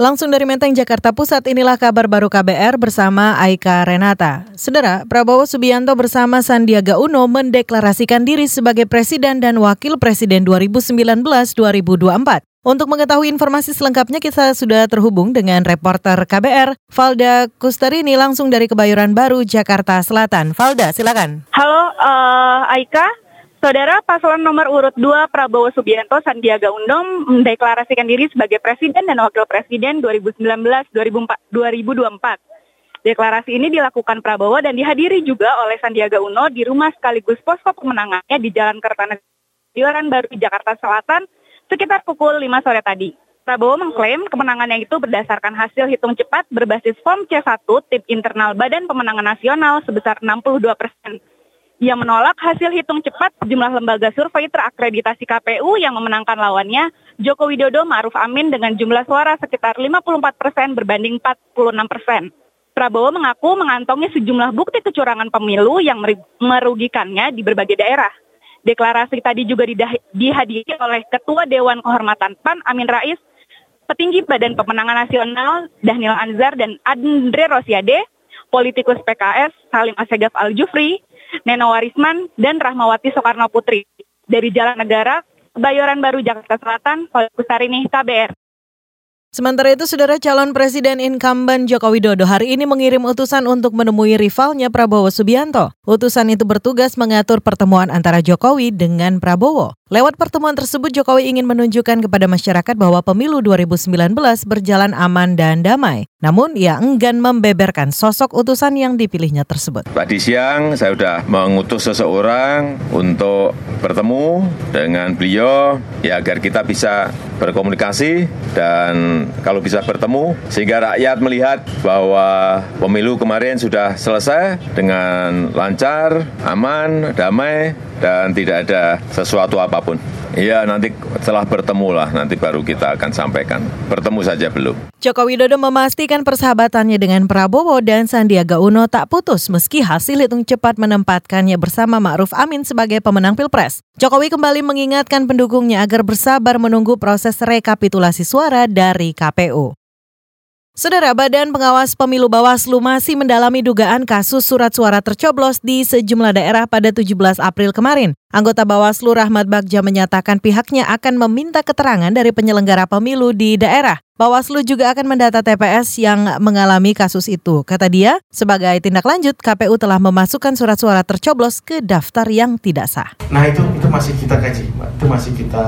Langsung dari Menteng, Jakarta Pusat, inilah kabar baru KBR bersama Aika Renata. Saudara, Prabowo Subianto bersama Sandiaga Uno mendeklarasikan diri sebagai Presiden dan Wakil Presiden 2019-2024. Untuk mengetahui informasi selengkapnya, kita sudah terhubung dengan reporter KBR, Valda Kustarini, langsung dari Kebayoran Baru, Jakarta Selatan. Valda, silakan. Halo, uh, Aika. Saudara paslon nomor urut 2 Prabowo Subianto Sandiaga Uno mendeklarasikan diri sebagai Presiden dan Wakil Presiden 2019-2024. Deklarasi ini dilakukan Prabowo dan dihadiri juga oleh Sandiaga Uno di rumah sekaligus posko pemenangannya di Jalan Kertanegara Baru Jakarta Selatan sekitar pukul 5 sore tadi. Prabowo mengklaim kemenangannya itu berdasarkan hasil hitung cepat berbasis form C1 tip internal Badan Pemenangan Nasional sebesar 62 persen yang menolak hasil hitung cepat jumlah lembaga survei terakreditasi KPU yang memenangkan lawannya, Joko Widodo Ma'ruf Amin dengan jumlah suara sekitar 54 persen berbanding 46 persen. Prabowo mengaku mengantongi sejumlah bukti kecurangan pemilu yang merugikannya di berbagai daerah. Deklarasi tadi juga dihadiri oleh Ketua Dewan Kehormatan PAN Amin Rais, petinggi Badan Pemenangan Nasional Daniel Anzar dan Andre Rosiade, politikus PKS Salim Asegaf Al-Jufri, Neno Warisman, dan Rahmawati Soekarno Putri. Dari Jalan Negara, Kebayoran Baru Jakarta Selatan, Kustarini, KBR. Sementara itu, saudara calon presiden incumbent Joko Widodo hari ini mengirim utusan untuk menemui rivalnya Prabowo Subianto. Utusan itu bertugas mengatur pertemuan antara Jokowi dengan Prabowo. Lewat pertemuan tersebut, Jokowi ingin menunjukkan kepada masyarakat bahwa pemilu 2019 berjalan aman dan damai. Namun, ia enggan membeberkan sosok utusan yang dipilihnya tersebut. Tadi siang, saya sudah mengutus seseorang untuk bertemu dengan beliau, ya agar kita bisa berkomunikasi dan kalau bisa bertemu, sehingga rakyat melihat bahwa pemilu kemarin sudah selesai dengan lancar, aman, damai, dan tidak ada sesuatu apa pun. Iya, nanti setelah bertemu lah, nanti baru kita akan sampaikan. Bertemu saja belum. Joko Widodo memastikan persahabatannya dengan Prabowo dan Sandiaga Uno tak putus meski hasil hitung cepat menempatkannya bersama Ma'ruf Amin sebagai pemenang Pilpres. Jokowi kembali mengingatkan pendukungnya agar bersabar menunggu proses rekapitulasi suara dari KPU. Saudara Badan Pengawas Pemilu Bawaslu masih mendalami dugaan kasus surat suara tercoblos di sejumlah daerah pada 17 April kemarin. Anggota Bawaslu Rahmat Bagja menyatakan pihaknya akan meminta keterangan dari penyelenggara pemilu di daerah. Bawaslu juga akan mendata TPS yang mengalami kasus itu. Kata dia, sebagai tindak lanjut, KPU telah memasukkan surat suara tercoblos ke daftar yang tidak sah. Nah itu itu masih kita kaji, itu masih kita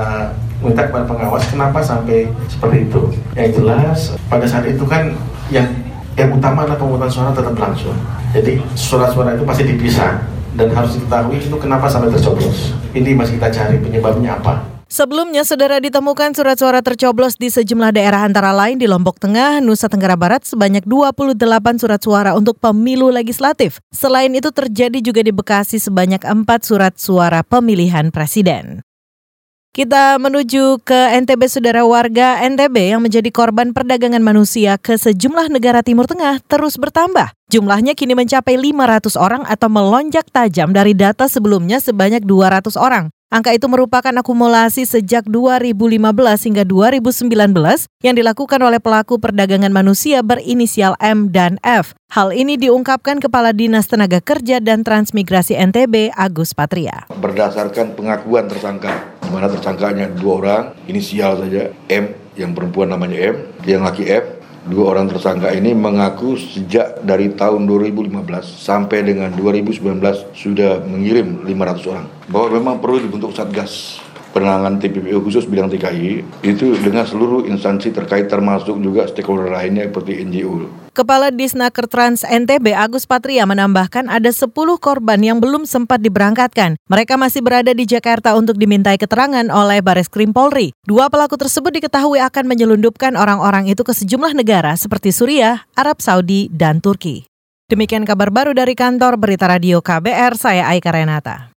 minta kepada pengawas kenapa sampai seperti itu. Yang jelas pada saat itu kan yang yang utama adalah pemungutan suara tetap berlangsung. Jadi surat-suara itu pasti dipisah dan harus diketahui itu kenapa sampai tercoblos. Ini masih kita cari penyebabnya apa. Sebelumnya, saudara ditemukan surat suara tercoblos di sejumlah daerah antara lain di Lombok Tengah, Nusa Tenggara Barat sebanyak 28 surat suara untuk pemilu legislatif. Selain itu terjadi juga di Bekasi sebanyak 4 surat suara pemilihan presiden. Kita menuju ke NTB saudara warga NTB yang menjadi korban perdagangan manusia ke sejumlah negara Timur Tengah terus bertambah. Jumlahnya kini mencapai 500 orang atau melonjak tajam dari data sebelumnya sebanyak 200 orang. Angka itu merupakan akumulasi sejak 2015 hingga 2019 yang dilakukan oleh pelaku perdagangan manusia berinisial M dan F. Hal ini diungkapkan Kepala Dinas Tenaga Kerja dan Transmigrasi NTB Agus Patria. Berdasarkan pengakuan tersangka, di mana tersangkanya dua orang, inisial saja M, yang perempuan namanya M, yang laki F, Dua orang tersangka ini mengaku sejak dari tahun 2015 sampai dengan 2019 sudah mengirim 500 orang. Bahwa memang perlu dibentuk Satgas penanganan TPPU khusus bidang TKI itu dengan seluruh instansi terkait termasuk juga stakeholder lainnya seperti NGO. Kepala Disnaker Trans NTB Agus Patria menambahkan ada 10 korban yang belum sempat diberangkatkan. Mereka masih berada di Jakarta untuk dimintai keterangan oleh Baris Krim Polri. Dua pelaku tersebut diketahui akan menyelundupkan orang-orang itu ke sejumlah negara seperti Suriah, Arab Saudi, dan Turki. Demikian kabar baru dari kantor Berita Radio KBR, saya Aika Renata.